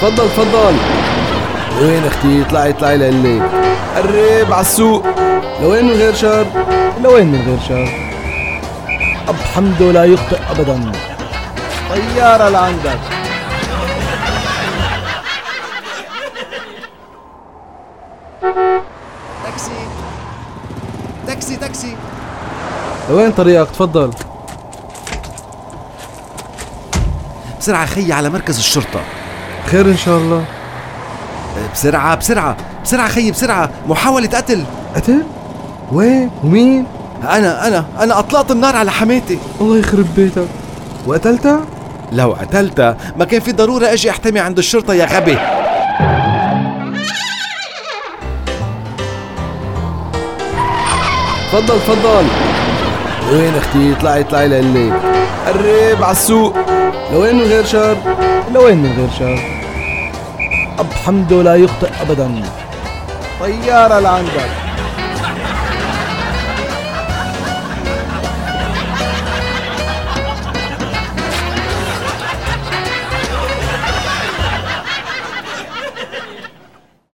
تفضل تفضل. لوين أختي؟ اطلعي اطلعي لقلي قرب على السوق. لوين من غير شر؟ لوين من غير شر؟ أبو حمدو لا يخطئ أبدا. طيارة لعندك. تاكسي. تاكسي تاكسي. لوين طريقك؟ تفضل. بسرعة خيي على مركز الشرطة. خير إن شاء الله. بسرعة بسرعة بسرعة خيي بسرعة. محاولة قتل. قتل؟ وين؟ ومين؟ أنا أنا أنا أطلقت النار على حماتي الله يخرب بيتك. وقتلتها؟ لو قتلتها ما كان في ضرورة أجي أحتمي عند الشرطة يا غبي. تفضل تفضل. وين أختي؟ اطلعي اطلعي لقلي قرب على السوق. لوين من غير شر؟ لوين من غير شر؟ أب حمده لا يخطئ أبدا. طيارة لعندك.